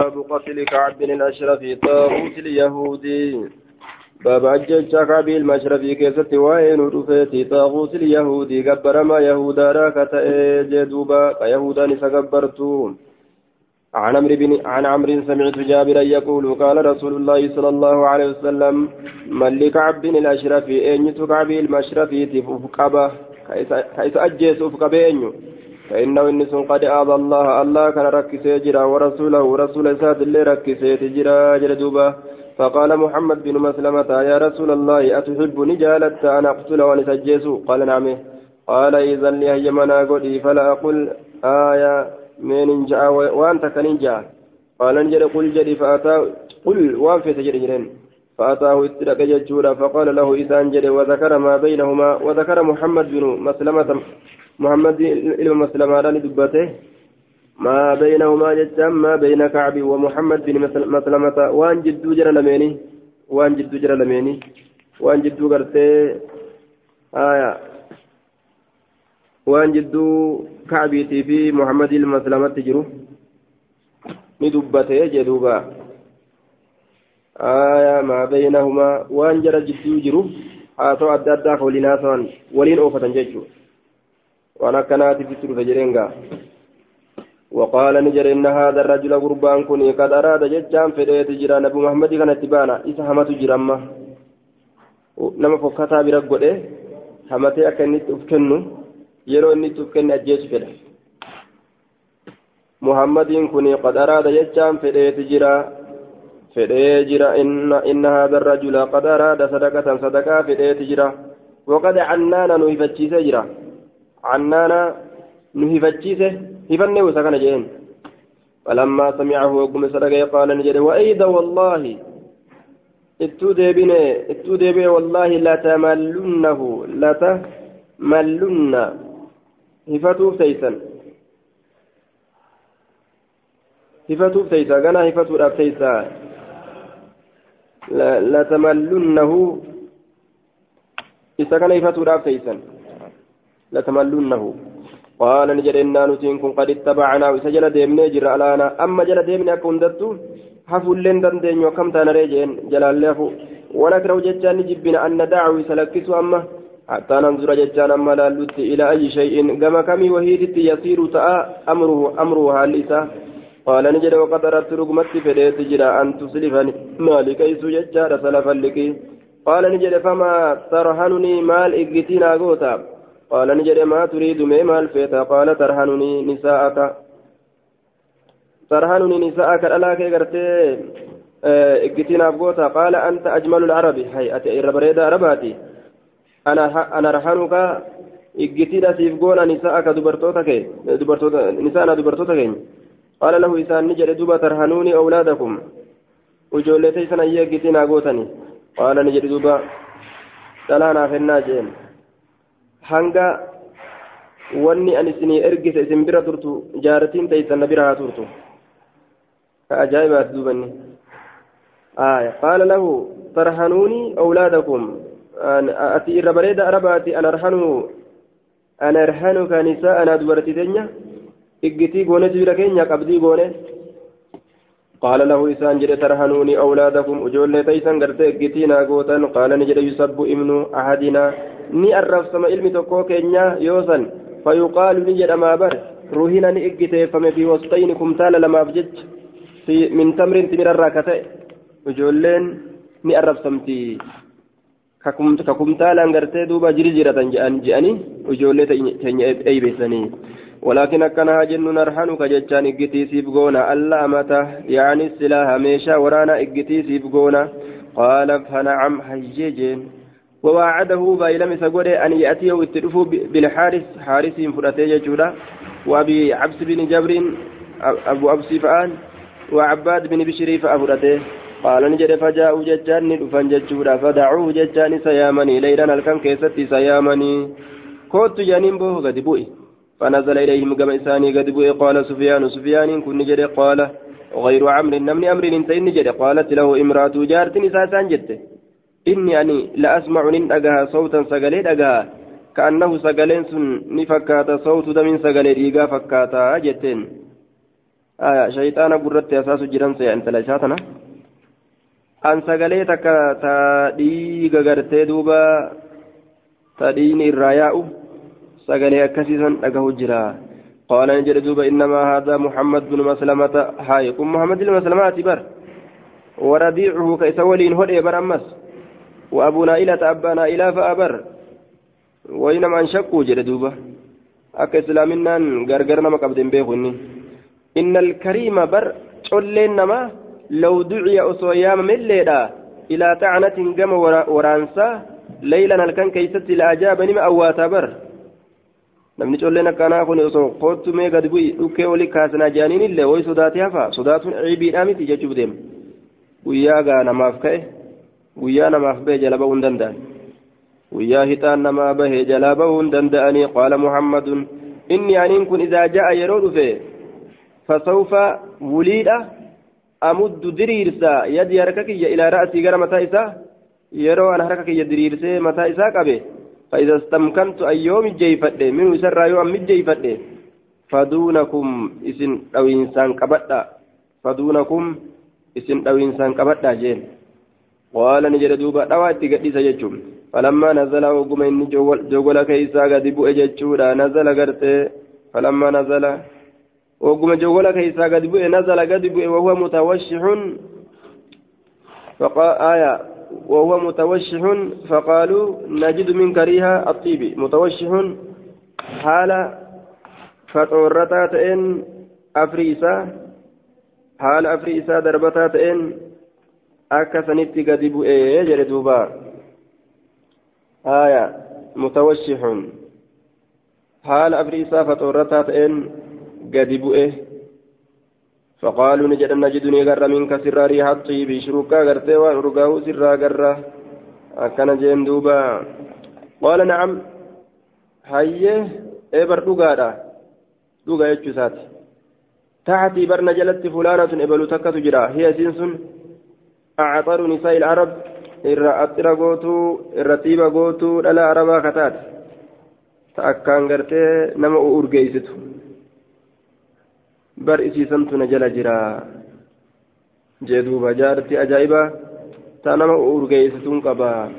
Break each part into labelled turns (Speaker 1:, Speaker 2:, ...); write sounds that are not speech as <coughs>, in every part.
Speaker 1: باب قتل كعب بن الأشرف طاغوت اليهودي. باب أجج كعب المشرفي كيست وين رفيتي طاغوت اليهودي. قبر ما يهودا راك جدوبا كيهودا نسقبرتو عن عمرو بن عن عمرو سمعت جابرا يقول قال رسول الله صلى الله عليه وسلم من لكعب بن الأشرف أين كعب المشرفي تفقبه كيس أجيس أفقبه فإنه إنس قد آذى الله الله كان ركسي جرا ورسوله رسول ساد اللي ركسي تجرا جلدوبا فقال محمد بن مسلمة يا رسول الله أتحب نجالت أن أقتل ونسجس؟ قال نعم. قال إذا لي منا قدي فلا أقول آية من جاء وأنت كنجا قال نجد قل جدي فأتى قل وأن في تجري فأتاه استرك ججورا فقال له إسان جدي وذكر ما بينهما وذكر محمد بن مسلمة محمد إلى مسلمان دبته ما بينهما جتام ما بين كعب ومحمد بن مسلمة. وان جدو جرى لميني. وان جدو جرى لميني. وان جدو قرتي. آية. وان جدو كعبيتي في محمد المسلمة تجرو ندبته جدوبا. آية. ما بينهما. وان جرى جدو جرو. هاتو أدى أدى ولين ولين أوفة وأنا كانت في سورة جرينغا وقال نجر إن هذا الرجل قربان كني قد أراد ججان فديت جرى نبي محمد كان اتبانا. إذا همت جرما نما فكتا برقود همتي أكني تفكنو يرو إني تفكن أجيش فده. محمد كني قد أراد ججان فديت جرى فديت جرى إن, إن هذا الرجل قد أراد صدقة صدقة فديت جرى وقد عنانا نهفتشي سجرى عنانا نهفتشيسه هفنه وسكن جين فلما سمعه وقم سرقه قال نجد وأيضا والله اتو ديبني اتو ديبني والله لا تملنه لا تملن هفتوف سيسا هفتوف سيسا قنا هفتوف سيسا لا تملنه إذا كان هفتوف سيسا لتملونه. قال نجد إنا نتين كن قد اتبعنا. وسجل ديمنا جرى ألانا. أما جل ديمنا كن دتو حفل لن دندين وكم تانا ريجين. جلال لفو ونكره ججان جبنا أن دعوي سلكسو أما. حتى ننظر ججان أما لا إلى أي شيء. كما كمي وهيدت يصير تأى أمره أمره هالإسا قال نجد وقد أردت رقمت فديت جرى أن تسلفني. مالك يسو ججار سلفا لكي. قال نجد فما ترهنني مال إقتنا قوتا. قال نجد ما تريد مال فيتا. قال ترهنني نساءك. ترهنني نساءك. ألا كي قرتي اجتنا بقوتا قال أنت أجمل العرب. هي أتي الربريد عرباتي. أنا أنا رهنك. اجتنا سيفقون نساءك دبرتوتك دبرتوتا نساءنا دبرتوتك قال له إسان نجد دوبا ترهنوني أولادكم. وجولتي سنة يجتنا قوتني قال نجد دوبا تلانا في الناجين. Hanga wanni ani isinii ergise isin bira turtu jaartiin teeysan na bira haa turtu. Ka ajaa'ibaati duubanni. آية قال له ترهنوني أولادكم أتي الربريد أرباتي أنا أرهنو أنا أرهنك نساء أنا دبرتي دنيا إجتي قونة جبركين قبدي قونة قال له إسان جد ترهنوني أولادكم أجول تيسان قرت إجتي ناقوتا قال نجد يسب ابن أحدنا ni arrabsama ilmi tokkoo keenya yoosan fayuqaalu ni jedhama bar ruhina ni iggiteeffame fi wasxayni kumtaala lamaaf jecha min tamrin timirarraa ka ta'e ijoolleen ni arrabsamti ka kumtaalaan gartee duuba jiri jiratan je'anii ijoollee teenya eeybeessanii ولكن أكنها جن نرحنك جتان إجتي سيبغونا ألا أمته يعني السلاح ميشا ورانا إجتي سيبغونا قال فنعم هيجين وواعده بايلم سقول أن يأتيه واتلفوا بالحارس. حارس فرأتي جودا وأبي عبس بن جبر أبو أبو سفآن وعباد بن بشري فأفرته قال نجد فجاءوا ججان ندفن ججودا فدعوه ججان سيامني. ليلا الكم كيستي سيامني. كوت جانين بوه قد بوئي. فنزل إليهم كما إساني قد بوئي قال سفيان سفيان كن نجد قال غير عمر نمني أمر انتين نجد قالت له امرأة جارت نساسان la asmacu nin dhagaha sawtan sagalee dhagaha ka'annahu sagaleen sun ni fakkaata sawtu damin sagalee dhiigaa fakkaataa jetteen آية شيطان قررت أساس جيران سيا أنت ليساتنا an sagalee takka ta dhiiga gartee duuba ta dhiini irraa yaa'u sagalee akkasiisan dhagahu jira. قال نجد دوبا إنما هذا محمد بن مسلمة هاي كم محمد بن مسلمة بر وربيعه كيسولين هدي بر أمس وأبو نائلة أبا نائلة فأبر وإنما انشقوا جد دوبا أك إسلامنا غرغرنا ما قبضين بيخني إن الكريم بر شلين نما لو دعي أصويام مليدا إلى تعنة قم ورانسا ليلا الكن كيست الأجاب نما أواتا بر namni colleen akkanaa kun osoo kootu mee gadi bu'i dhukkee olii kaasanaa jaaniin illee wayi sodaatee hafa sodaatuun ciibiidhaa miti jechuuf deema guyyaa gaa namaaf ka'e guyyaa namaaf bahe jala ba'uu hin danda'an guyyaa hixaan namaa bahe jala ba'uu hin danda'anii qaala muhammadun inni aniin kun idaa ja'a yeroo dhufe fasawfa wuliidha amuddu diriirsa yadi harka kiyya ilaa ra'asii gara mataa isaa yeroo an harka kiyya diriirsee mataa isaa qabe فإذا استمكنت أيوم جيفد منه سر يوم جيفد فدونكم إسن أو إنسان كبدا. فدونكم إسن أو إنسان كبدا جين. قال نجد دوبا دواتي قديسة جتشم. فلما نزل وقم إني جوغل كيسا قد بؤ جتشورا نزل قرتي. فلما نزل وقم جوغل كيسا قد بؤ نزل قد بؤ وهو متوشح. فقال آية وهو متوشح فقالوا نجد من كريها الطيب. متوشح حال فطورتا تئن أفريسا حال أفريسا دربتا تئن أكسنت قد بؤي جردوبا آية. متوشح حال أفريسا فطورتا تئن قد بؤي فقالوا نجد نجدني غر منك سر ريح الطيب شروكا غرتي ورقاه سر غرة أكن جين دوبا قال نعم هيه إبر دوغادا دوغا يجسات تحتي بر نجلت فلانة إبلو تكة جرا هي سنسن أعطر نساء العرب irra axxira gootuu irra xiiba gootuu dhala arabaa kataate ta akkaan gartee nama urgeeysitu bar isiisantu na jala jira jee duuba jaarti ajaa'iba ta nama urgeessituun qaba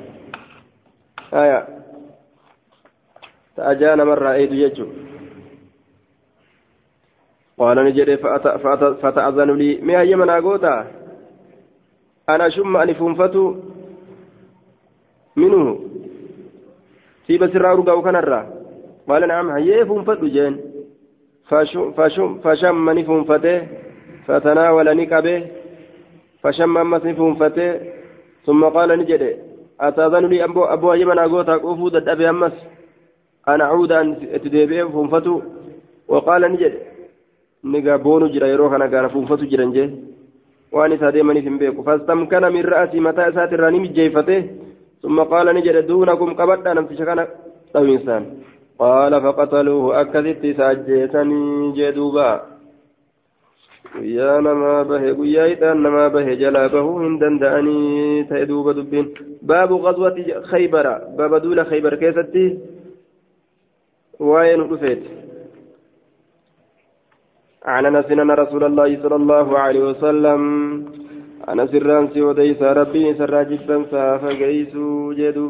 Speaker 1: aya ta ajaa namarraa eedu jechu قال نجد فتأذن لي ما هي من أقوتا أنا شم أن فنفتو منه في بسرى رقاو كنرى قال نعم هي فنفتو جين فشم نفنفته فتناول نكبه فشم أمس نفنفته ثم قال نجد أتأذن لي أبو, أبو أيمن أقوتا أفود الأبي أمس أنا أعود أن تدبيه فنفتو وقال نجد نجا بونو جرا يروح أنا كان فنفتو جرا جي وأن سادمني في بيكو فاستمكن من رأسي متى ساتر راني مجيفته ثم قال نجد دونكم قبضنا نمتشكنا أو إنسان قال فقتلوه أكدت ساجيتني جدوبا guyyaa hidhaan namaa bahe jalaa bahuu hin danda'anii ta'e duuba dubbiin baabu qaswati khaybara baaba duula khaybar keessatti waa'ee nu dhufeeti عن انس ان رسول الله صلى الله عليه وسلم أنا سران سيوديس ربي سراجبا فقيسو جدو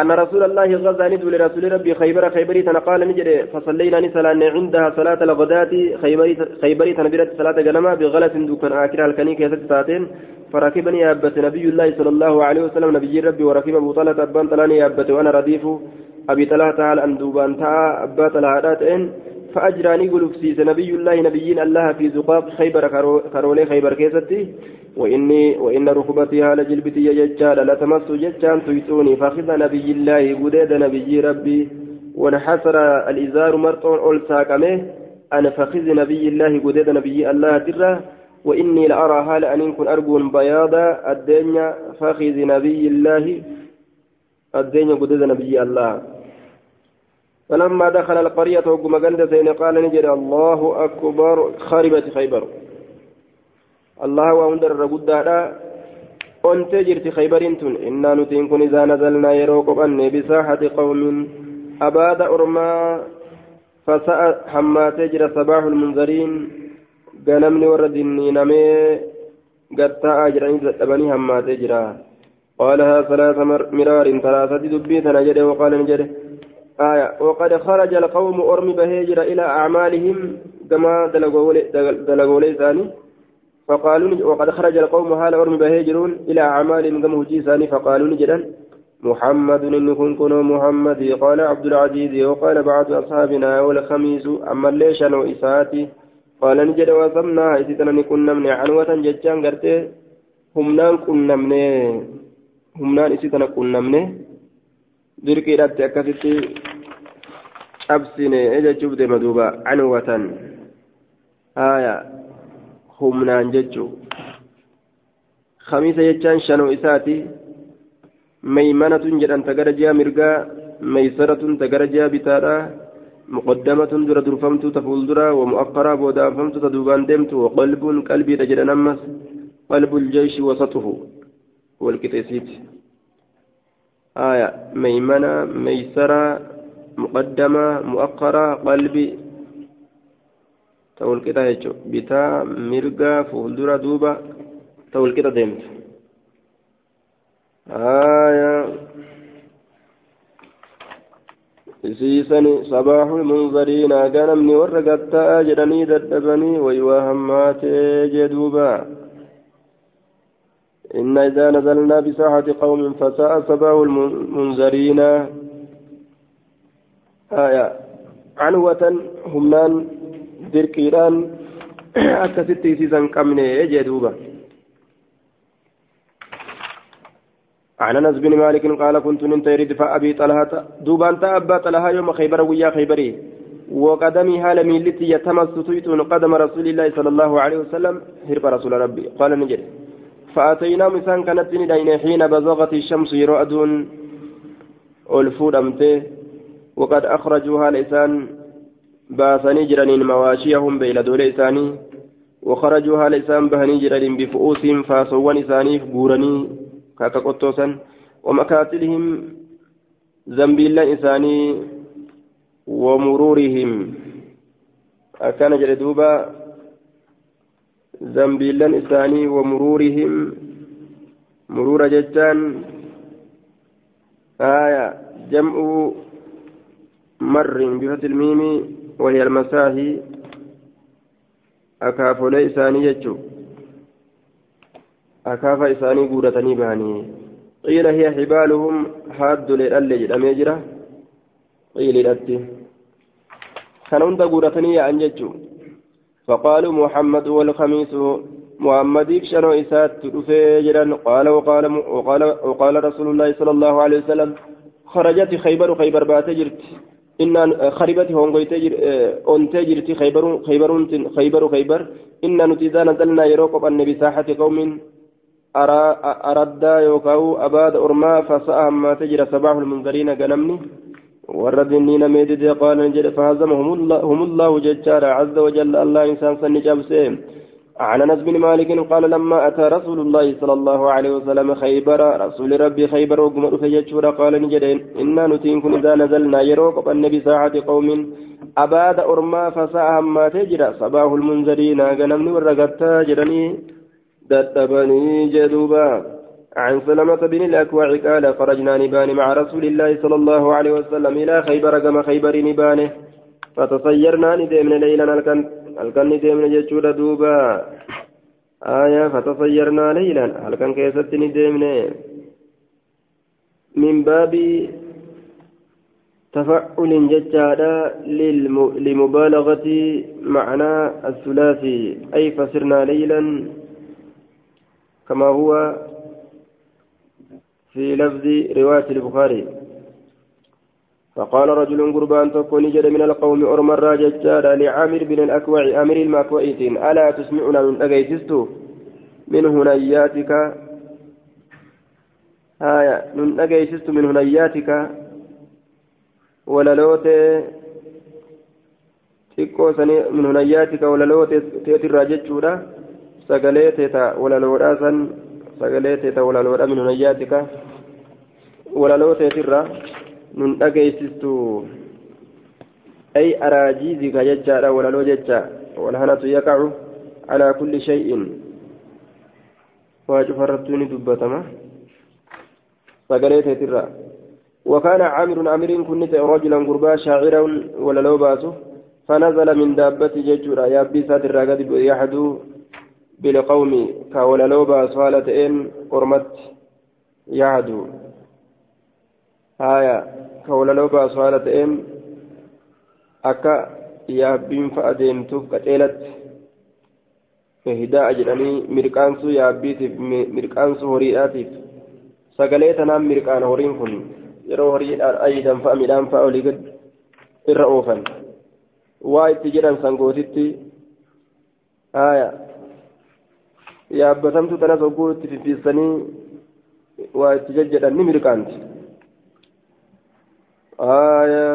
Speaker 1: أن رسول الله غزا ندو لرسول ربي خيبر خيبري تنقال نجد فصلينا نسلان عندها صلاة الغداة خيبري خيبري تنبرت صلاة جنما بغلة دوكان آكرا الكنيك يسد ساعتين فركبني أبت نبي الله صلى الله عليه وسلم نبي ربي وركب أبو طلحة أبان طلاني أبت وأنا رديف. أبي طلحة تعالى أن دوبان تعالى أبا طلحة فأجراني قلوك سيس نبي الله نبيين الله في زقاق خيبر كرولي خيبر كيستي. وإني وإن ركبتي على جلبتي ججال لا تمس ججان تيسوني فأخذ نبي الله قديد نبي ربي. وانحسر الإزار مرطون أول ساكمه. أنا فخذ نبي الله قديد نبي الله ترى. وإني لأرى هال أن كن أرجو بياضا. الدنيا فخذ نبي الله الدنيا قديد نبي الله. فلما دخل القرية وقم قند سين قال نجري الله أكبر خربت خيبر. الله وأندر رقود أنت جرت خيبر تن إنا نتين إذا نزلنا يروق أني بساحة قوم. أباد أرما فساء حما تجر صباح المنذرين. ganamni warra dinniinamee gatta'aa jedhanii dadhabanii hammaatee jira قالها ثلاث مرار ثلاثة دبيت نجد وقال نجد آية. وقد خرج القوم أرمي بهجر إلى أعمالهم كما دلقوا ليساني. فقالوا وقد خرج القوم هال أرمي بهجرون إلى أعمالهم كما هجيساني. فقالوا نجدا محمد إن كن محمد. قال عبد العزيز. وقال بعض أصحابنا والخميس. أما ليش وإساتي قال نجد وصمنا. إذا كنا من عنوة ججان قرتي. humnaan qunnamne humnaan isii tana qunnamne dirqiidhaatti akkasitti cabsine jechuuf deema duuba canwatan haya humnaan jechuu khamiisa jechaan shanoo isaati meeymanatun jedhanta gara ji'a mirgaa meeysaratun ta gara ji'a bitaadha muqaddamatun dura durfamtu ta fuuldura wamu'aqqaraa boodaanfamtu ta duubaan deemtu waqalbuun qalbiidha jedhan ammas qalbu الجيش وسطه والكتيسيت آية ميمنة ميسرة مقدمة مؤخرة قلبي تقول كده هيجو بتا مرقا فولدرا دوبا تقول كده ديمت آية munzariina ganamni warra gatta'a jedhanii dadhabanii waywaa hammaatee jee duuba إن إذا نزلنا بساحة قوم فساء صباح المنذرين. آية. عنوة همنان دركيران <coughs> أكستي سيسان كمني جدوبا عن انس بن مالك قال كنت ننتهي ردفاء ابي طلحه. دوبان تابا طلحه يوم خيبر ويا خيبري. وقدمي هال ميلتي يتمس تيتون قدم رسول الله صلى الله عليه وسلم هرب رسول ربي. قال نجري فأتينا مسان كانت ندين حين بزغت الشمس يرأدون ألفود أمته. وقد أخرجوها لسان باسني جرانين مواشيهم بين دول إساني. وخرجوها لسان بهني جرانين بفؤوسهم فاسوان إساني فبورني كاكا قطوسا ومكاتلهم زنبيلا إساني ومرورهم. أكان جلدوبا زنبيلا إساني ومرورهم مرور جتان آية جمع مر بفتح الميم وهي المساهي أكافولي إساني يجو أكافا إساني قورتني باني قيل هي حبالهم حاد للألي جدامي جرا قيل لأتي كان هند قورتني عن ججو فقالوا محمد والخميس محمد شنو إسات تفجرا قال وقال وقال وقال رسول الله صلى الله عليه وسلم خرجت خيبر خيبر بات جرت. إن خربت هونغوي تجر أون تجرت خيبر خيبر خيبر خيبر. إن نتيذا نزلنا يروق النبي ساحة قوم أرى أردا يوكاو أباد أرما فسأهم ما تجر صباح المنذرين قنمني warra dinniina meedide qaala jedhe الله ججار عز وجل الله إنسان سن جابسه عن أنس بن مالك قال لما أتى رسول الله صلى الله عليه وسلم خيبر رسول ربي خيبر وقم فججور قال نجد إنا نتين إذا نزلنا يروق النبي ساعة قوم. أباد أرما فساء ما تجرى. صباح المنذرين غنمني ورقتا جرني دتبني جدوبا. عن سلمة بن الأكوع قال خرجنا نبان مع رسول الله صلى الله عليه وسلم إلى خيبر كما خيبر نبانه. فتصيرنا ندمنا ليلا deemne jechuudha duuba aayaa fatasayyarnaa leylan halkan keessatti ni deemne min baabii تفعل ججادا لمبالغة معنى الثلاثي أي فسرنا ليلا كما هو في لفظ رواية البخاري. فقال رجل قربان تكون جد من القوم أرمى الراججال لعامر بن الأكوع أمير المكوئتين ألا تسمعنا من أجيتست من هنياتك. آية من أجيتست من هنياتك. ولا لوت xiqqoo sanii min hunayyaatika walaloo teetirraa jechuudha sagalee teeta walaloodhaa san sagalee teeta walaloodha min hunayyaatika walaloo teetirraa nun dhageessistu ay araajiizika jechaadha walaloo jecha walhanatu yaqacu على كل شيء واجب فرتوني دبتما سقليت ترى وكان عامر عامر كنت رجلا قربا شاعرا ولا لو باسه فنزل من دابته ججورا يا بيسات الراقد يحدو بالقوم كولا لو باسه هالتين قرمت يعدو آية كولا لو باسه هالتين أكا يا بين hidaa jedhanii mirqaansuu yaabbiitiif mirqaansuu horiidhaatiif sagalee tanaan mirqaan horiin kun yeroo horiidhaan ayidan fa'a midhaan fa'a olii gad irra oofan waa itti jedhan sangootitti haya yaabbatamtu tanas hogguu itti fiffiissanii waa itti jajjedhan ni mirqaanti. Haya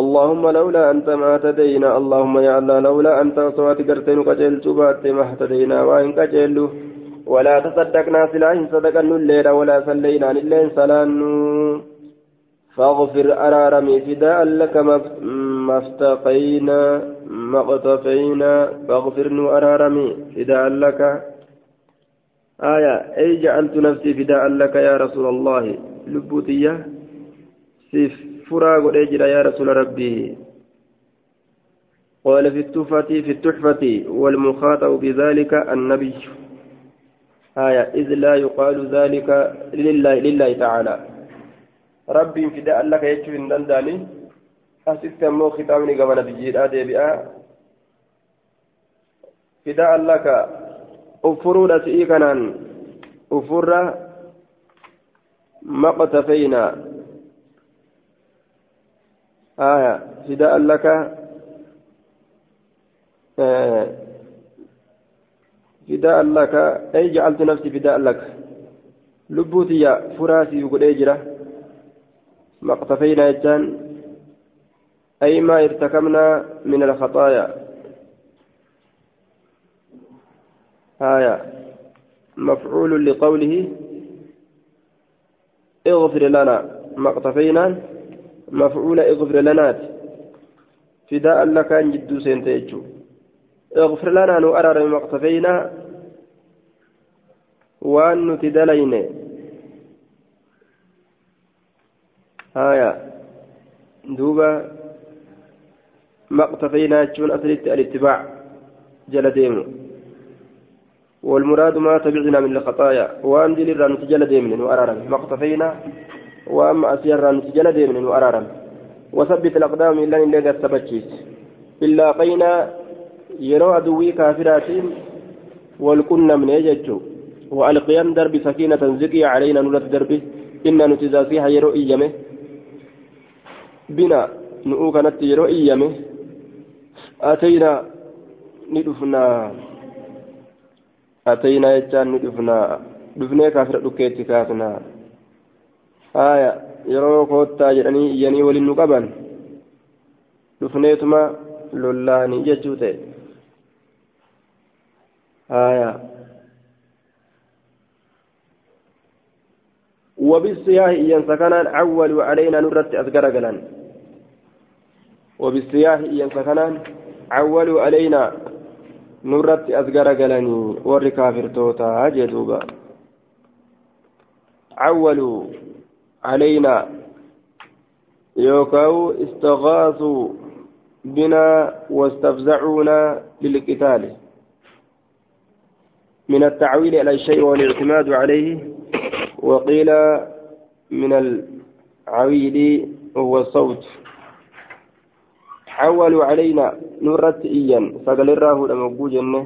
Speaker 1: اللهم لولا أنت ما اهتدينا اللهم يا الله لولا أنت صوات قرتين قجل تبات ما اهتدينا وإن قجل ولا تصدقنا سلاح صدقا الليل ولا صلينا الليل سلان فاغفر أرارمي فداء لك ما افتقينا ما اقتفينا فاغفر أرارمي فداء لك آية أي جعلت نفسي فداء لك يا رسول الله. لبوتية سيف فرا قد يا رسول ربي. قال في التحفة في التحفة والمخاطب بذلك النبي. آية إذ لا يقال ذلك لله, لله تعالى. ربي فداء لك يجوي دنداني أسست مو ختامني قبل نبيجي آدي بآ فداء لك. أفرود سئيكنا أفر ما قتفينا آية فداء لك فداء لك أي جعلت نفسي فداء لك لبوتي فراسي يقول إجرة ما اقتفينا يجان أي ما ارتكبنا من آية مفعول لقوله اغفر لنا ما اقتفينا مفعول اغفر لنا فداء لك أن جدو سنتيجو اغفر لنا نؤرر ما اقتفينا وأن نتدلين. هايا دوبا ما اقتفينا جون أثرت الاتباع جل ديمو. والمراد ما تبعنا من الخطايا. وأن دليل نتجل ديمن وأرارا ما اقتفينا وأما أسير نتجل ديمن وأرارا وثبت الأقدام إلا إن لقى الثبتشيس إلا قينا يرى عدوي كافرات والكن من يججو. وألقيان درب سكينة زكي علينا نولت دربه إن نتزاسيها يرو إيامه. بنا نؤو كانت يرو إيامه. أتينا ندفنا أتينا يجان ندفنا دفني كافر دكيتي كافنا آية iyyanii waliin nu qaban dhufneetuma lollaanii jechuu ta'e haya وبالسياح إيان سكنان عولوا علينا نرت أذكر إيان سكنان عولوا علينا نرت أذكر قلاني ور كافر توتا جدوبا عولوا علينا يوكاو استغاثوا بنا واستفزعونا للقتال من التعويل على الشيء والاعتماد عليه وقيل من العويل هو الصوت حولوا علينا نرت إيا فقال الراه لما جنة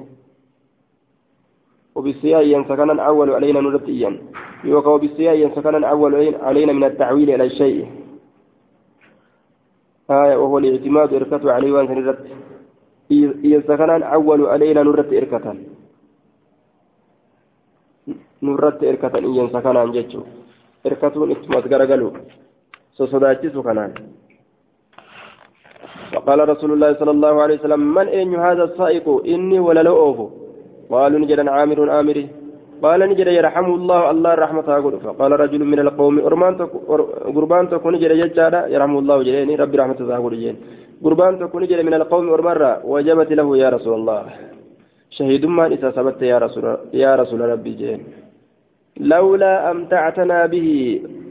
Speaker 1: وبالسياء سكنا أول علينا نرت إيا يوقع بالسياء سكنا أول علينا من التعويل إلى الشيء آية وهو الاعتماد إركته عليه وأنت نرت إيا سكنا أول علينا نرت إركة نرت إركة إيا سكنا جتشو إركتون إتمت غرغلو سوسداتشي كنان فقال رسول الله صلى الله عليه وسلم من أين هذا السائق إني ولا لو أوفو قالوا نجد عامر آمري قال نجد يرحم الله الله رحمة أقول. فقال رجل من القوم قربان تكون نجد ججارة يرحم الله جليني ربي رحمة أقول جين قربان تكون نجد من القوم أرمرة وجبت له يا رسول الله. شهيدمان إذا ثبت يا رسول يا رسول ربي جين لولا أمتعتنا به.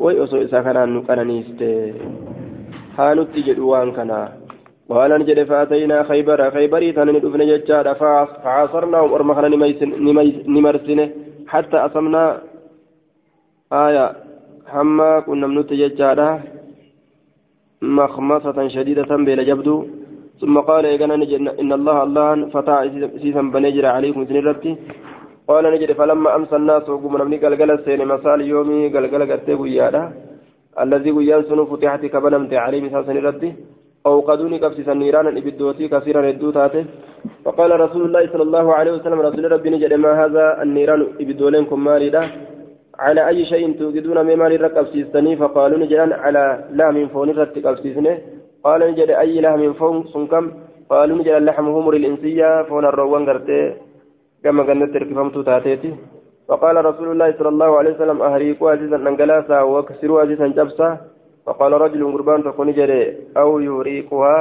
Speaker 1: ويؤسو إذا كان نقنانيست هانت جدوان كنا. قال نجد فأتينا خيبر. خيبري تنين دفن ججار فعاصرنا ورمخنا نمرسنه. حتى أصمنا آية. حما كنا منوت ججارة مخمصة شديدة بلا جبدو. ثم قال إيقنا إن الله الله فتح سيسا بنجر عليكم سنرتي قال نجد فلما أمسى الناس وقم نمني قلقل السين مسال يومي قلقل قتب ويادا الذي ويان سنو فتحت كبنمت عليه مسال سنرتي أوقدوني قبسيسا نيرانا إبدوتي كثيرا ردو تاته فقال رسول الله صلى الله عليه وسلم رسول ربي نجد ما هذا النيران إبدولينكم مالي على أي شيء توجدون مما لرقبسيستني فقالوا نجد على لا من فون رتقبسيسني قال نجد أي لحم فون سنكم قالوا نجد اللحم همر الإنسية فون الروان قرتي. كما كانت تركفمت تاتيتي. فقال رسول الله صلى الله عليه وسلم أهريكوا عزيزا أنقلاسا وكسروا عزيزا جبسا. فقال رجل قربان تكون جري أو يهريقها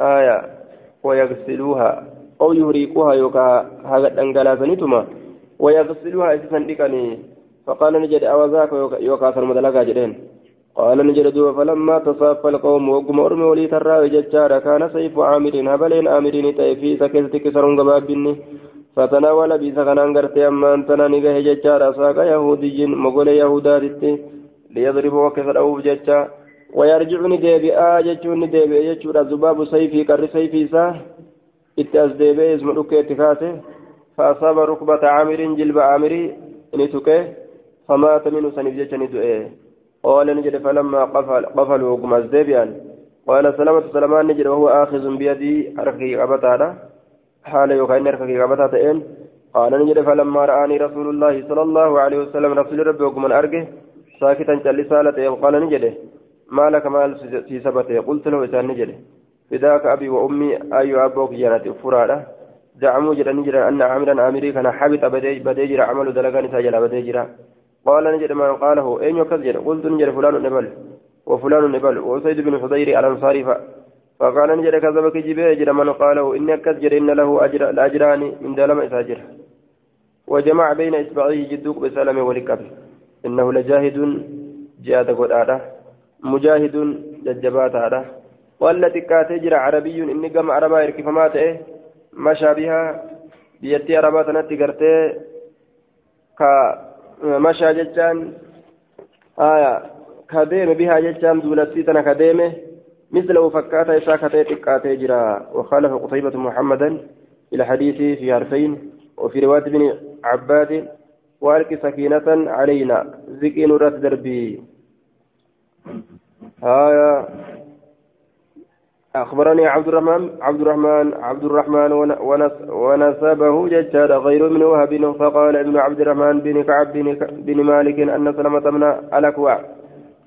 Speaker 1: آية ويغسلوها. أو يهريقها يوكا هذا أنقلاسا نتما ويغسلوها عزيزا لكني فقال نجد أو ذاك يوكا سرمدلقا جرين. قال نجد دوب فلما تصافى القوم وقم أرمي ولي ترى ججارا كان سيف عامر هبلين عامرين تيفي سكيستك سرون قبابني فتناول بيسا كان انغرتي أما أنتنا نجاه ججارا ساق يهودي مغول يهودات ليضربوا وكيف الأوف ججا ويرجعني ديبئا ججوني ديبئا ججورا زباب سيفي كر سيفي سا. اتأز ديبئا اسم ركيت كاسه فأصاب ركبة عامر جلب عامري نتوكي. فمات منه سنف ججني دؤيه قال نجد فلما قفل قفلوا وقم الزبيان قال سلامة سلمان نجد وهو آخذ بيدي أرخي قبطانا حال يوكاين أرخي قبطاتين قال نجد فلما رآني رسول الله صلى الله عليه وسلم رسول ربي وقم أرقه. ساكتا جلسالة قال نجد. ما لك مال في سبته قلت له إسان نجد. فداك أبي وأمي أي أبوك جنات فرادة. زعموا جرى نجد أن عامرا عامري كان حبط بديجر عمل دلقان ساجل بديجر قال نجد ما قاله. أين يكذب؟ قلت نجد فلان نبل. وفلان نبل. وسيد بن حضير الأنصاري فقال نجد كذبك جبه. جد من قاله إني أكذب إن له أجر الأجران من دلم إساجر. وجمع بين إصبعيه جدوك بسلام ولكبه إنه لجاهد جهاد قدادة مجاهد ججبات هذا والتي كاتجر عربي إني قام عربا يركف ماته مشى بها بيتي عربات نتي قرتي كا مشى جتان آية كديم بها جتان دولتي تنا كديم مثله فكاتا إساكتي تكاتي جرا وخالف قطيبة محمدا إلى حديثه في حرفين وفي رواية ابن عباد والك سكينة علينا. ذكي نورات دربي. آية. أخبرني عبد الرحمن عبد الرحمن عبد الرحمن ونسبه ججاد غير من وهب فقال ابن عبد الرحمن بن كعب بن مالك أن سلمة من الأكوع.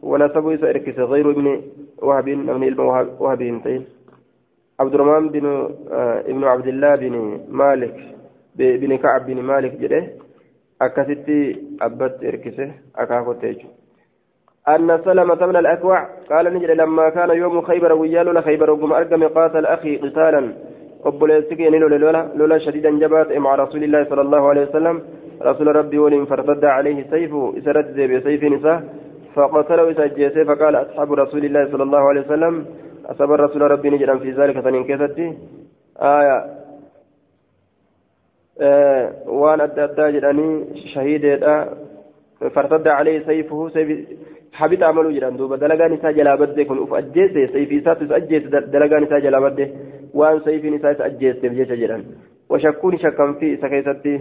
Speaker 1: ونسبه سيركس غير ابن وهب من وهب عبد الرحمن بن آه ابن عبد الله بن مالك بن كعب بن مالك جده. أكثت أبت إركسه أكاكوت أن سلمة من الأكوع قال نجد لما كان يوم خيبر ويال خيبر وقم أرقم قاتل أخي قتالا قبل لولا لولا شديدا جبات مع رسول الله صلى الله عليه وسلم رسول ربي ولم فارتد عليه سيفه إسرت زي بسيف نساء فقتله إسجيسه فقال أصحاب رسول الله صلى الله عليه وسلم أصاب الرسول ربي نجدا في ذلك فننكستي آية shahiideedha fartadda alayhi sayfuhu habita amaluu jedhan duuba dalagaan isaa jalaa badde kun uf ajjeese sayfii isaatu is ajjeese dalagaan isaa jalaa badde waan sayfiin isaa is ajjeesteef jecha jedhan washakkuun shakkan fi isa keessatti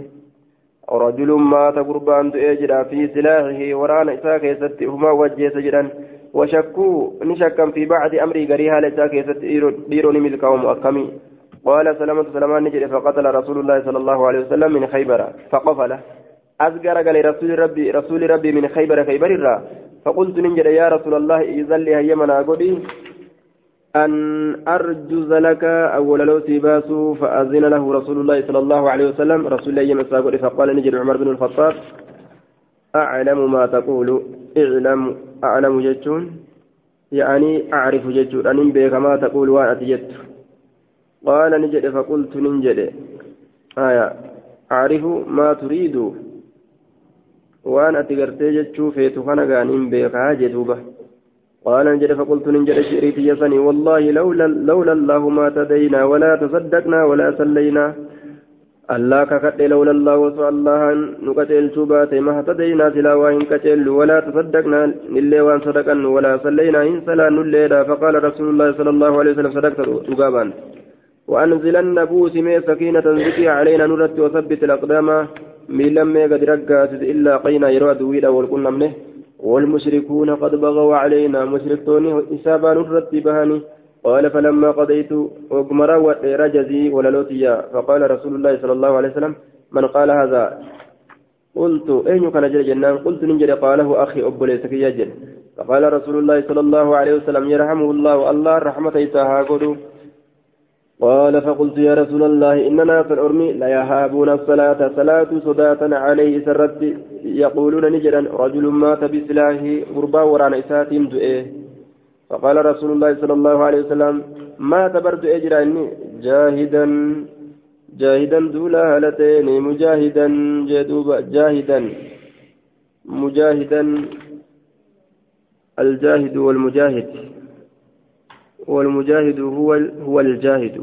Speaker 1: رجل مات قربان تؤجر في سلاحه ورانا إساء كيست هما وجيس جدا وشكوا نشكا في بعض أمري قريها لإساء كيست ديروني ملكهم أكمي قال سلامة سلمان نجري فقتل رسول الله صلى الله عليه وسلم من خيبر فقفل. أزقر قال رسول ربي رسول ربي من خيبر خيبر الرا فقلت ننجر يا رسول الله إذن لي هيمنا قولي أن أرجز لك أول لو سيباسو فأذن له رسول الله صلى الله عليه وسلم. رسول الله يمسا قولي فقال نجر عمر بن الخطاب أعلم ما تقول. اعلم أعلم جتون يعني أعرف جتون أن بك ما تقول وأنا تجت قال نجد فقلت ننجد آية. أعرف ما تريد. وأنا أتقرتي جتشو فيتو خنقان بيقها جدوبة. قال نجد فقلت ننجد شريتي يسني. والله لولا, لولا الله ما تدينا ولا تصدقنا ولا سلينا الله ككت لولا الله وسوى الله نكتل شبات ما تدينا سلا وإن كتل ولا تصدقنا نلي وأن صدقن ولا سلينا إن سلا نلي فقال رسول الله صلى الله عليه وسلم صدقت تقابا وأنزلن بوس مي سكينة ذكي علينا نرت وثبت الأقدام. من لم قد رقات إلا قينا يراد ويدا والكنا منه والمشركون قد بغوا علينا. مشركون إسابا نرت بهاني. قال فلما قضيت أقمر ورجزي وللوتيا. فقال رسول الله صلى الله عليه وسلم من قال هذا؟ قلت أين كان جل جنان. قلت ننجل قاله أخي أبو ليسك يجل فقال رسول الله صلى الله عليه وسلم يرحمه الله. الله رحمة إساها قدو قال فقلت يا رسول الله إننا في الأرمي لا يهابون الصلاة صلاة صداة عليه سرت يقولون نجرا رجل مات بسلاحه غربا وران إساتهم دؤيه فقال رسول الله صلى الله عليه وسلم ما تبرد أجرا جاهدا جاهدا دولا هلتين مجاهدا جدوبا جاهدا مجاهدا الجاهد والمجاهد. والمجاهد هو هو الجاهد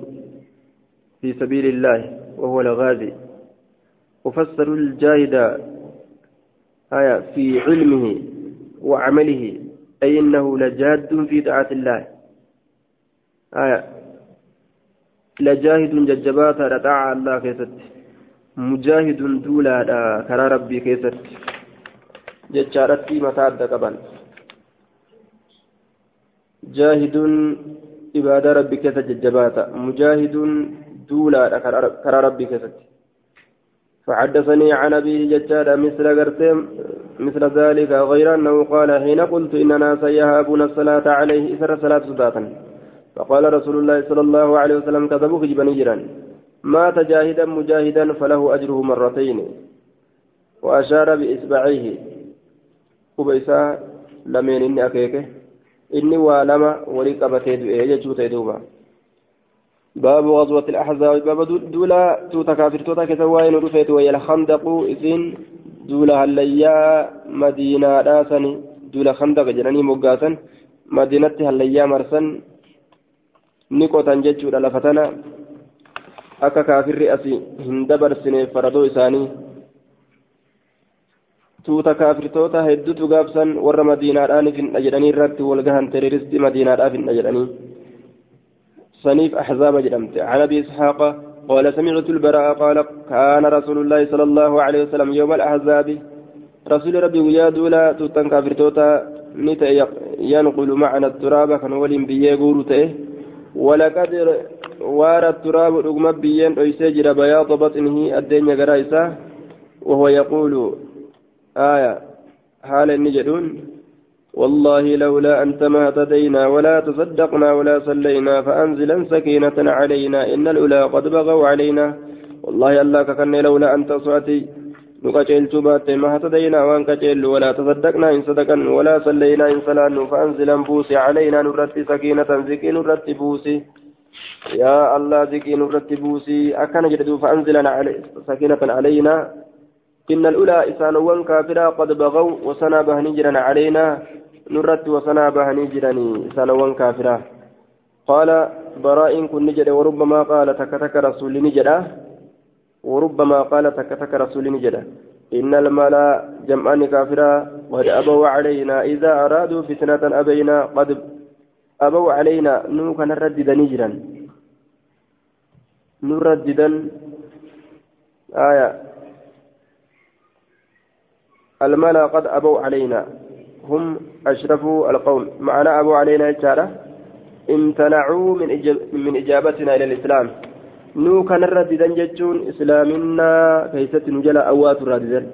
Speaker 1: في سبيل الله وهو الغازي. وفسر الجاهد آية في علمه وعمله أي إنه لجاد في طاعة الله. آية لجاهد ججبات رتاع الله كيست. مجاهد دولا كرا ربي كيست. ججارتي متى قبل؟ جاهد عبادة ربي كيف ججباتا. مجاهد دولا كرى ربي كيف فحدثني عن أبيه ججادا مثل قرتم مثل ذلك غير أنه قال حين قلت إننا سيهابون الصلاة عليه إثر صلاة صداتا فقال رسول الله صلى الله عليه وسلم كذبوك جبنيرا مات جاهدا مجاهدا فله أجره مرتين. وأشار بإصبعيه. قبيسا لمن إني أكيكه؟ Inni waa lama walii qabatee du'e jechuu ta'e duuba. باب غزوة الأحزاب باب دولا توتا كافر توتا كسواين رفيت وهي الخندق إذن دولا هليا مدينة راسني دولا خندق جناني مقاسا مدينة هليا مرسن نيكوتا جتشو لفتنا أكا كافر أسي هندبر سنة فردو إساني tuuta kaafirtoota hedduutu gaabsan warra madiinaadhaan finna jedhanii irratti wal gahan teroristii madiinaadhaa finna jedhanii saniif axzaaba jedhamte. عن ابي اسحاق قال سمعت البراء قال كان رسول الله صلى الله عليه وسلم يوم الاحزاب رسول ربي ويا دولا توتن كافرتوتا نتا ينقل معنا التراب كان ولين بيغورو تئه ولقد وار التراب رغم بيين ويسجر بياض بطنه الدنيا غرايسا وهو يقول آية حال النجدون والله لولا أنت ما اهتدينا ولا تصدقنا ولا صلينا فأنزلا سكينة علينا. إن الأولى قد بغوا علينا. والله الله ككن لولا أنت صعتي نكجل تبات ما اهتدينا وان كجل ولا تصدقنا إن صدقا ولا صلينا إن صلانا فأنزلا بوسي علينا نرتي سكينة زكي نرتي بوسي. يا الله زكي نرتي بوسي. أكن جدو فأنزلا علي سكينة علينا. إن الأولى إسانوان كافرا قد بغوا وسنا بهني جرا علينا نرت وسنا بهني جراني إسانوان كافرا. قال براء كن نجد وربما قال تكتك رسول نجدا وربما قال تكتك رسول نجدا إن الملا جمعان كافرا قد أبوا علينا إذا أرادوا فتنة أبينا قد أبوا علينا. نوكا نردد نجرا نرددا آية. الملا قد أبوا علينا. هم أشرفوا القوم. معنا أبوا علينا إشارة امتنعوا من من إجابتنا إلى الإسلام. نو كان الرددان جتون إسلامنا كيست نجل أوات الرددان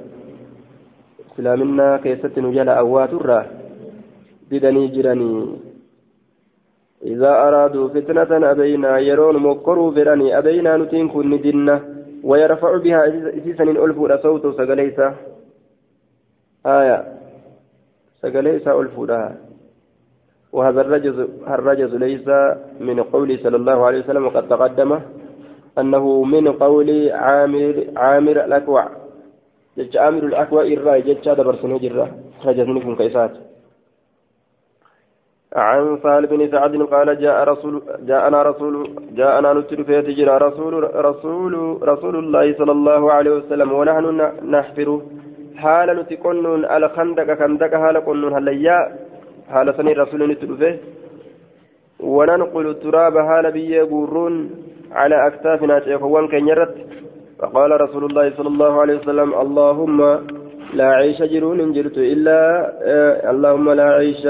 Speaker 1: إسلامنا كيست نجل أوات الرددان جراني. إذا أرادوا فتنة أبينا يرون مكروا فراني. أبينا نتين كن ويرفع بها إسيسا ألفوا صوت سقليسا آية. سقلي ألفودا. وهذا الرجز الرجز ليس من قوله صلى الله عليه وسلم وقد تقدم أنه من قول عامر عامر الأكوع. جج عامر الأكوع إرى جج هذا برسنه جرة خرجتني من كيسات. عن سهل بن سعد قال جاء رسول جاءنا رسول جاءنا نتر في تجرى رسول رسول رسول الله صلى الله عليه وسلم ونحن نحفر حال نتقنن الخندق خندق حال قنن هليا حال سني رسول نتر فيه وننقل التراب حال بيه قرون على أكتافنا شيخوان كن يرت فقال رسول الله صلى الله عليه وسلم اللهم لا عيش جرون جرت إلا آه اللهم لا عيش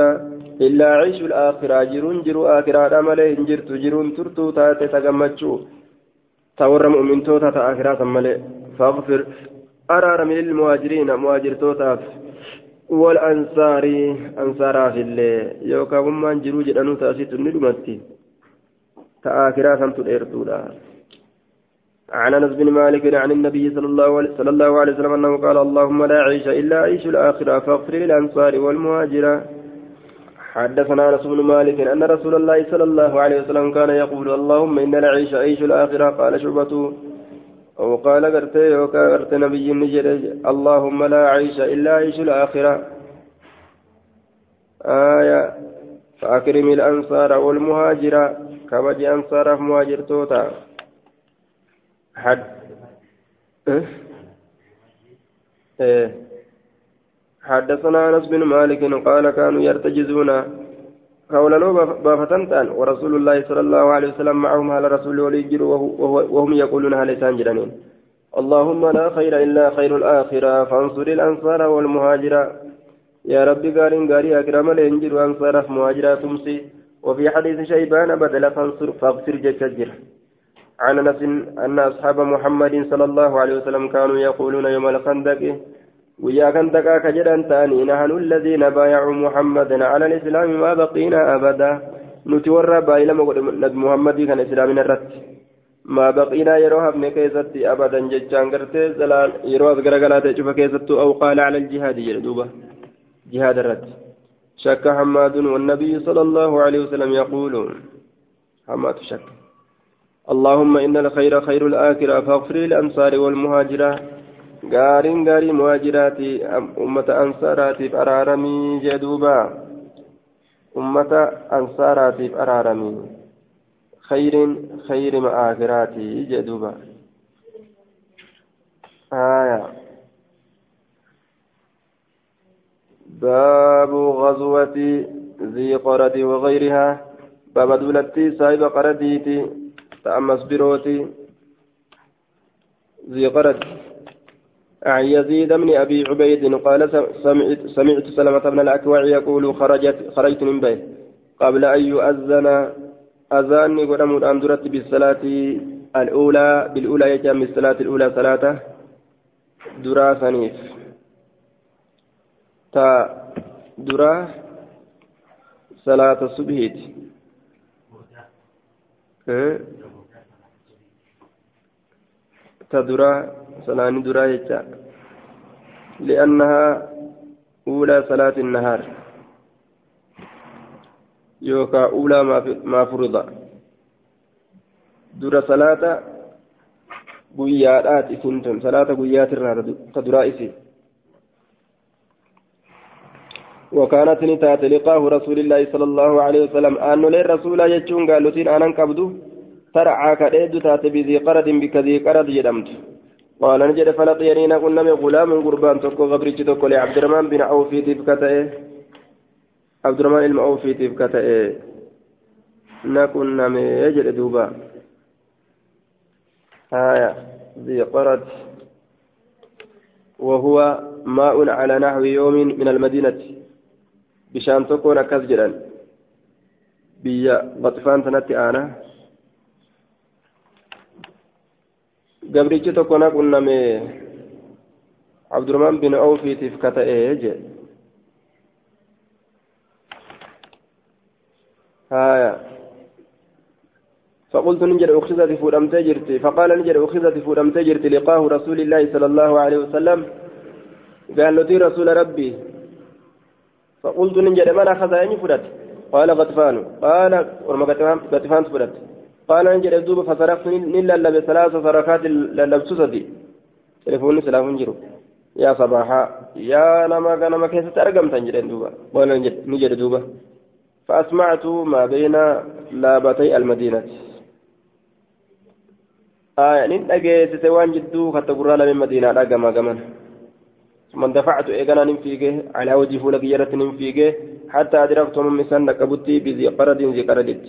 Speaker 1: إلا عيش الآخرة جرون جرو آخرة ملئ جرت جرون ترتو تاتي تغمتشو تور مؤمن توتا آخرة ملئ فاغفر أرار من المهاجرين مهاجر توتاف. والأنصار أنصارا في الله يوكا ومان جرو جدانو تأسيت ندمتي تآخرة سمت الإرتولا عن أنس بن مالك عن النبي صلى الله صلى الله عليه وسلم أنه قال اللهم لا عيش إلا عيش الآخرة فاغفر للأنصار والمهاجرة. حدثنا أنس بن مالك أن رسول الله صلى الله عليه وسلم كان يقول اللهم إن العيش عيش الآخرة. قال شعبة أو قال قرتي وكا قرت نبي نجد اللهم لا عيش إلا عيش الآخرة. آية فأكرم الأنصار والمهاجرة. كما جاء أنصار مهاجر توتا. حد. إيه؟ إيه؟ حدثنا أنس بن مالك قال كانوا يرتجزون. قولا بافتنتان ورسول الله صلى الله عليه وسلم معهم على رسول وليجر وهم يقولون هل جرانين اللهم لا خير إلا خير الآخرة فانصر الأنصار والمهاجر يا ربي قارن قاري أكرم الانجر وأنصار مهاجرا تمسي. وفي حديث شيبان بدل فانصر فاغفر جتجر. عن أنس إن أصحاب محمد صلى الله عليه وسلم كانوا يقولون يوم الخندق ويا خندق كجدان تاني نحن الذين بايعوا محمدا على الإسلام ما بقينا أبدا. نتورى بايلما نبي محمد كان اسلامنا الرت. ما بقينا يروها ابن كيستي ابدا. ججان قرتي زلال يروها غرغلات شوف كيستو أو قال على الجهاد يردوبه جهاد الرد شك حماد والنبي صلى الله عليه وسلم يقول حماد شك. اللهم إن الخير خير الآخرة فاغفر للأنصار والمهاجرة. غارين غاري مهاجراتي أمة أنصاراتي أرارمي جدوبا أمة أنصاراتي أرارمي خير خير مآخراتي جدوبا آية باب غزوة ذي قرد وغيرها باب دولتي صاحب قرديتي تأمس بروتي ذي قرد عن يزيد بن أبي عبيد قال سمعت, سمعت سلمة بن الأكوع يقول خرجت خرجت من بيت. قبل أن يؤذن أذان قدم أندرت بالصلاة الأولى بالأولى يجمع الصلاة الأولى صلاة درا سنيف تا درا صلاة الصبحيت تدرى صلاة درا يجا لأنها أولى صلاة النهار يوكا أولى ما فرض درا صلاة guyyaadhaat isin tun salaata guyyaatirraa ta duraa isin. وكانت نتات لقاه رسول الله صلى الله عليه وسلم أن لي رسول يجون قالوا تين أنا كبدو ترعى كريد تات بذي قرد بكذي قرد جدمت قال نجد فلقيني نقول نمي غلام قربان تكو غبريج تكو لعبد الرحمن بن عوفي تبكته عبد الرحمن المعوفي تبكته نكون نمي يجد دوبا. آية ذي قرد. وهو ماء على نحو يوم من المدينة. بشان تكون أكاس جران بيا بطفان تنتي أنا. Gabrichi tokko na qunname abdurrahman bin awfiitiif ka ta'e jee. Haya فقلت نجد أخذت فودمت جرتي فقال نجد أخذت فودمت جرتي لقاه رسول الله صلى الله عليه وسلم قال له رسول ربي فقلت نجد من أخذ أني فدت قال غطفان قال ورما غطفان فدت قال نجد دوب فسرقت نلا بثلاث سرقات للبسوسة تلفوني سلاف جرو. يا صباحا. يا نما نما كيف ترقم تنجد دوبا قال نجد دوبا فأسمعت ما بين لابتي المدينة. آية نين أجيت وان جدو كتبرا من مدينة. أجمع جمن ثم دفعت إيجانا ننفيجه على وجه فولك يرت ننفيجه حتى أدركت من مسان كبتي بذي قرد ذي قردت.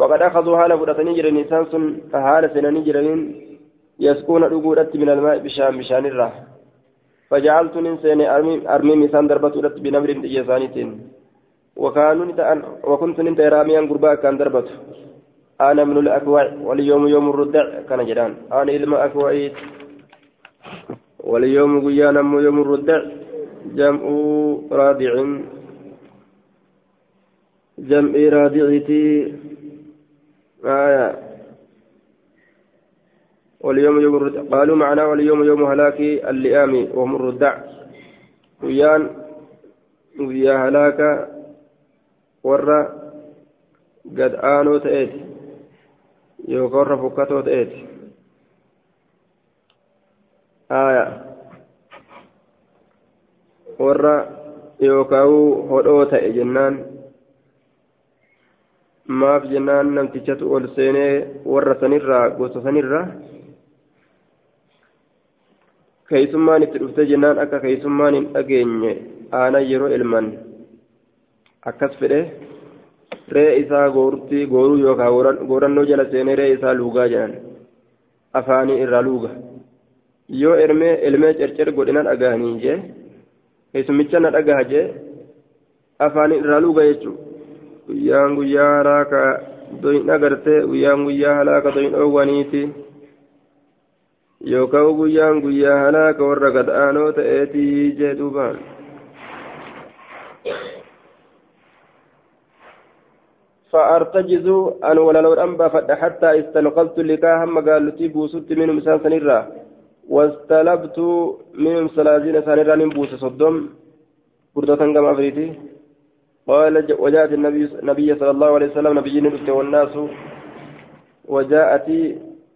Speaker 1: وقد أخذوا هالة فرطني جرى نسان سن هالة سنني جرين يسكون الأقودة من الماء بشام بشان الراح فجعلت ننسين أرمي أرمي مسان دربت بنمر يسانيتين وكانوا وكنت ننت راميا قربا كان دربت. أنا من الأكوع واليوم يوم الردع كان جران أنا إلما أكوعيت واليوم قيانا يوم الردع جمع رادع. جمع رادعتي آية. واليوم يوم الردع قالوا معنا واليوم يوم هلاك اللئام وهم الردع ويان ويا هلاك ورّا قد آنو تأتي. ورّا فكتو تأتي. آية. ورّا يوكاو هدو تأي جنان. Maaf jennaan namtichatu ol seenee warra sanirraa gosa sanirraa keeysummaan itti dhufte jennaan akka keeysummaan hin dhageenye aanan yeroo ilman akkas fedhe ree isaa goortii gooruu yookaan goorannoo jala seenee ree isaa luugaa jedhan afaanii irraa luuga yoo elmee elmee cercer godhina dhagahanii jee keessumicha na dhagaha jee afaanii irraa luuga jechuudha guyyaan guyyaa halaaka doyin agartee guyyaan guyyaa halaaka doyin dhoowwaniiti yookaan guyyaan guyyaa halaaka warra gad aanoo ta'eetii jee duubaan. فأرتجز أن ولا لو أنبا حتى استنقذت لكا هم قال لتي بوسط منهم إنسان سنرا واستلبت منهم سلازين سنرا نبوس صدم بردة كما أفريتي قال وجاءت النبي النبي صلى الله عليه وسلم نبي نبت والناس وجاءت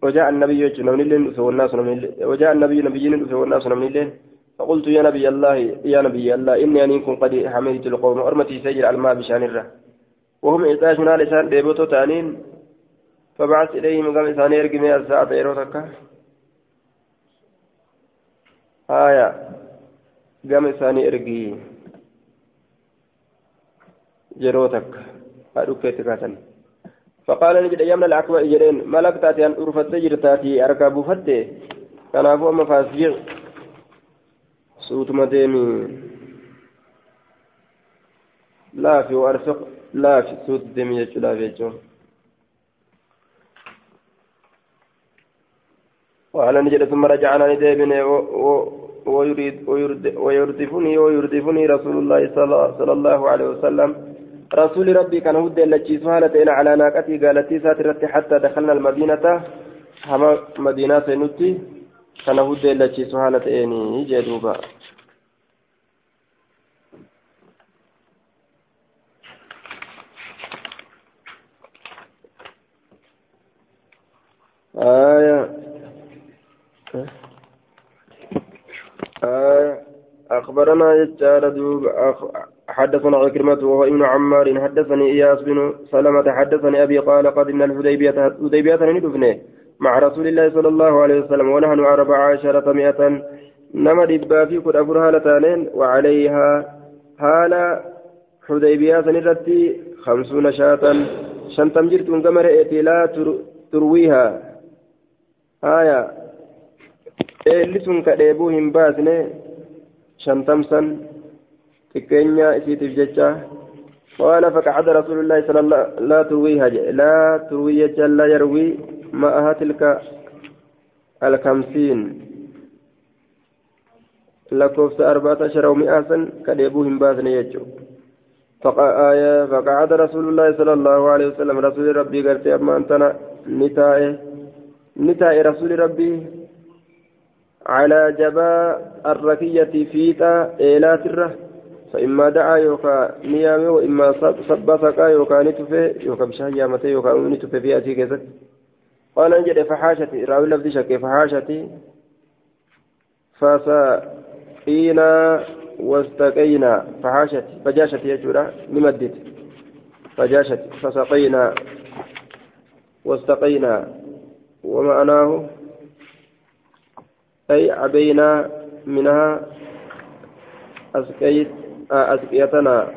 Speaker 1: وجاء النبي نبي والناس وجاء النبي نبي نبت والناس نبي فقلت يا نبي الله يا نبي الله إني أن كن قد حملت القوم أرمتي سجل الماء بشأن الره وهم إعطاشنا لسان ديبوتو تانين. فبعث إليهم قام إسان يرقمي الساعة إيروتك آية. قام إسان جروتك أدوك تكاتن فقال نجد أيامنا العقبة إجرين ملك تاتي أن أرفت جرتاتي أركب فتي كان أبو أما فاسجر سوتما ديمي لا في وأرفق laafisuut deemi jechuudhaaf jechuun وأنا نجد ثم رجعنا ندابن ويريد ويردفني ويردفني رسول الله صلى الله عليه وسلم رسول ربي كان هدى التي سهلت على ناقتي قالت ساترت حتى دخلنا المدينة. هما مدينة نتي كان هدى التي سهلت إني جدوبا آية. آية. أخبرنا يجار دوب حدثنا عكرمة وهو ابن عمار حدثني إياس بن سلمة حدثني أبي قال قدمنا الحديبية الحديبية ندفنه مع رسول الله صلى الله عليه وسلم ونحن أربع عشرة مئة نما دبا في كل أفر هالتانين وعليها هالة حديبية سنرتي خمسون شاة. شنتم جرتون كما رأيتي لا ترويها. آية. إلسون كديبو هم باسنه؟ شنتمسن تكينيا إسيتف جتشا قال فقعد رسول الله صلى الله عليه وسلم لا ترويها لا تروي لا يروي معها تلك الخمسين. لكوفت أربعة عشر ومئة سن كديبوهم باسن يجو آية فقعد رسول الله صلى الله عليه وسلم رسول ربي قالت أما أنتنا نتائه نتاء رسول ربي على جباء الركية فيتا إيلات الره فإما دعا يوكا نيامي وإما صب سقا يوكا نتفي يوكا بشاه يامتي يوكا نتفي في أتي كذا قال نجد فحاشتي راوي لفظ شك فحاشتي. فسقينا واستقينا فحاشتي فجاشتي يجورا نمدد. فجاشتي فسقينا واستقينا. ومعناه أي عبينا منها أسقيت أسقيتنا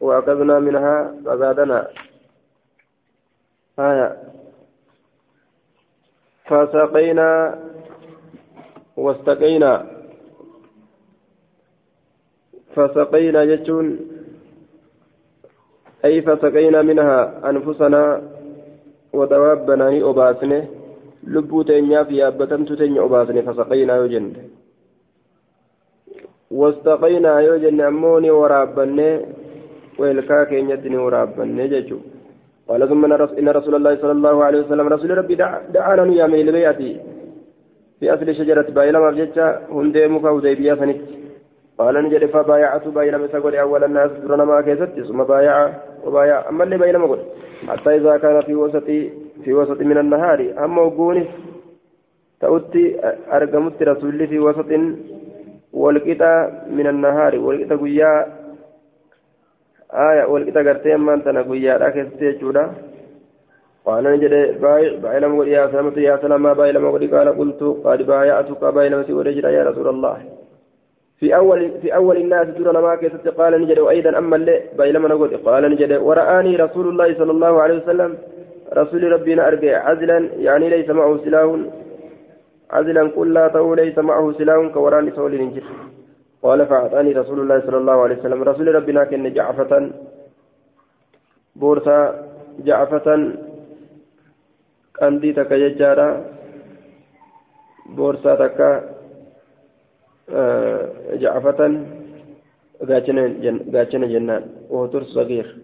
Speaker 1: وأخذنا منها فزادنا آية. فسقينا واستقينا. فسقينا جتون أي فسقينا منها أنفسنا ودوابنا أباسنه. lubbuu teenyaaf yaabbatamtu teenya obaasne fasaqaynaa yoo jenne ammoo ni waraabbanne weelkaa keenyatti ni waraabbanne jechuu قال ثم إن رسول الله صلى الله عليه وسلم رسول ربي دعانا يا من البيعة في أصل شجرة بايلة مرجتة هندي مكا هديبية فنت قال نجد فبايعت بايلة مسكول أول الناس درنا ما كيست ثم بايع وبايع. أما اللي بايلة مقول حتى إذا كان في وسط في وسط من النهار أما وقوني تأتي أرقمت رسول في وسط والقطع من النهار والقطع قيا آية والقطع قرتي أما أنت نقيا لكن تيجودا قال نجد باي باي لم يا سلامة يا سلامة باي لم قال قلت قد بايعتك باي لم يا رسول الله. في أول في أول الناس ترى ما كيست قال نجد وأيضا أما اللي باي لم نقول قال نجد ورآني رسول الله صلى الله عليه وسلم رسول ربنا أرجع عزلا يعني ليس معه سلاح عزلا قل لا تو ليس معه سلاح كوران سول نجر قال فأعطاني رسول الله صلى الله عليه وسلم. رسول ربنا كن جعفة بورصة جعفة قندي تك ججارة بورصة تك آه جعفة قاتشنا جنان وهو ترس صغير.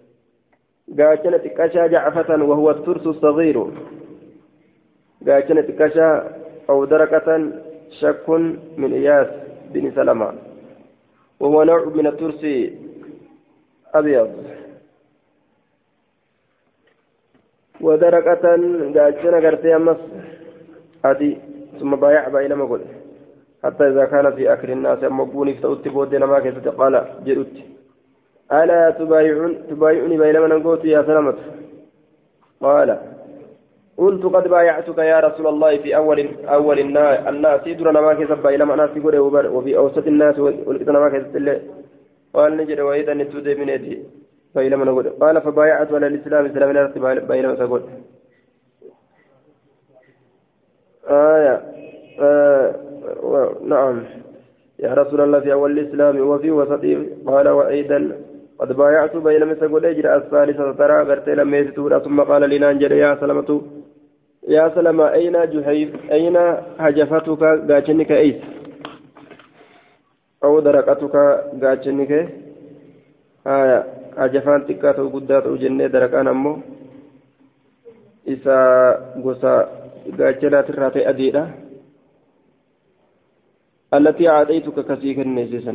Speaker 1: قاتشنا تكاشا جعفة وهو الترس الصغير. قاتشنا تكاشا أو دركة شك من إياس بن سلمة. وهو نوع من الترس أبيض. ودركة قاتشنا قرتي أمس. أدي ثم بايع بايلة مقول حتى إذا كان في آخر الناس مقبوني فتأتي بودنا ما كيف قال جئت ألا تبايعون تبايعني بينما نقوت يا سلامة قال قلت قد بايعتك يا رسول الله في أول أول الناس. درنا ما كيف بينما الناس يقول وفي أوسط الناس ولقيتنا ما كيف قال نجد وإذا نتودي من يدي. بينما نقول. قال فبايعت على الإسلام إسلام بينما تقول. آية. آه نعم. يا رسول الله في أول الإسلام وفي وسطه قال وأيضا قد بايعت بين مسجد أجر الثالثة ترى غرت لما يستورا ثم قال لنا أنجل يا سلمة يا سلمة أين جحيف أين هجفتك غاتشنك أيس. أو درقتك؟ غاتشنك آية هجفان تكاتو قدات وجنة درقان أمو. إسا غسا غاتشنا تراتي أديرا التي عاديتك كسيك النسيسا